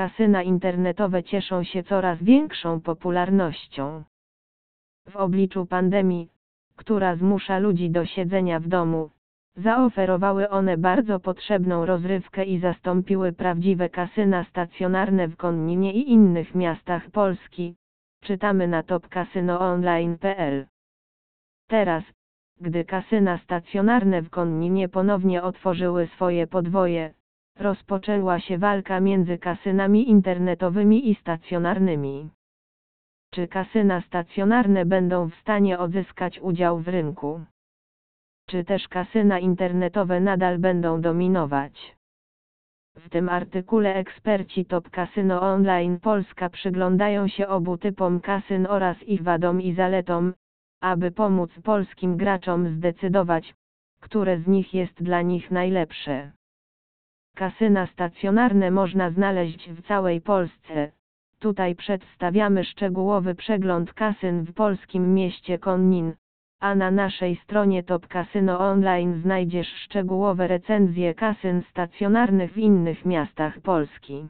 kasyna internetowe cieszą się coraz większą popularnością. W obliczu pandemii, która zmusza ludzi do siedzenia w domu, zaoferowały one bardzo potrzebną rozrywkę i zastąpiły prawdziwe kasyna stacjonarne w Konninie i innych miastach Polski. Czytamy na topkasynoonline.pl. Teraz, gdy kasyna stacjonarne w Konninie ponownie otworzyły swoje podwoje, rozpoczęła się walka między kasynami internetowymi i stacjonarnymi. Czy kasyna stacjonarne będą w stanie odzyskać udział w rynku? Czy też kasyna internetowe nadal będą dominować? W tym artykule eksperci Top Casino Online Polska przyglądają się obu typom kasyn oraz ich wadom i zaletom, aby pomóc polskim graczom zdecydować, które z nich jest dla nich najlepsze. Kasyna stacjonarne można znaleźć w całej Polsce. Tutaj przedstawiamy szczegółowy przegląd kasyn w polskim mieście Konnin, a na naszej stronie Top Casino Online znajdziesz szczegółowe recenzje kasyn stacjonarnych w innych miastach Polski.